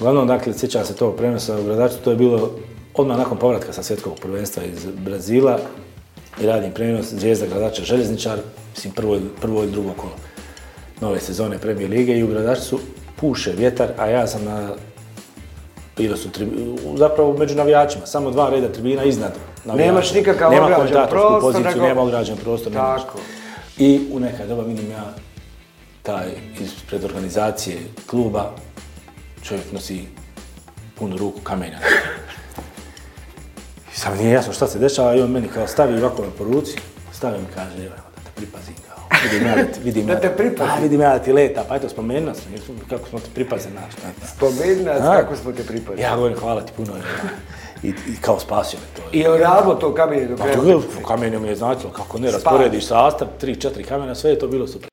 Uglavnom, dakle, sjećam se tog prenosa u gradaču, to je bilo odmah nakon povratka sa svjetskog prvenstva iz Brazila i radim prenos Zvijezda gradača Željezničar, mislim prvo, prvo i drugo kolo nove sezone premijer Lige i u gradačcu puše vjetar, a ja sam na bilo su zapravo među navijačima, samo dva reda tribina iznad navijača. Nemaš nikakav nema ograđen prostor. Poziciju, Nema ograđen prostor. Tako. I u neka doba vidim ja taj ispred organizacije kluba čovjek nosi punu ruku kamenja. I sam nije jasno šta se dešava i on meni kao stavi ovako na poruci, stavi mi kaže, evo da te pripazim kao, vidim ja da ti, vidim da te pripazim. Da, vidim ja da ti leta, pa eto spomenuo sam, kako smo te pripazili naš. Spomenuo sam kako smo te pripazili. Ja govorim, hvala ti puno. I, i, kao spasio me to. I je radilo to kamenje do pa kraja? kamenje mi je značilo, kako ne, rasporediš sastav, tri, četiri kamena, sve je to bilo super.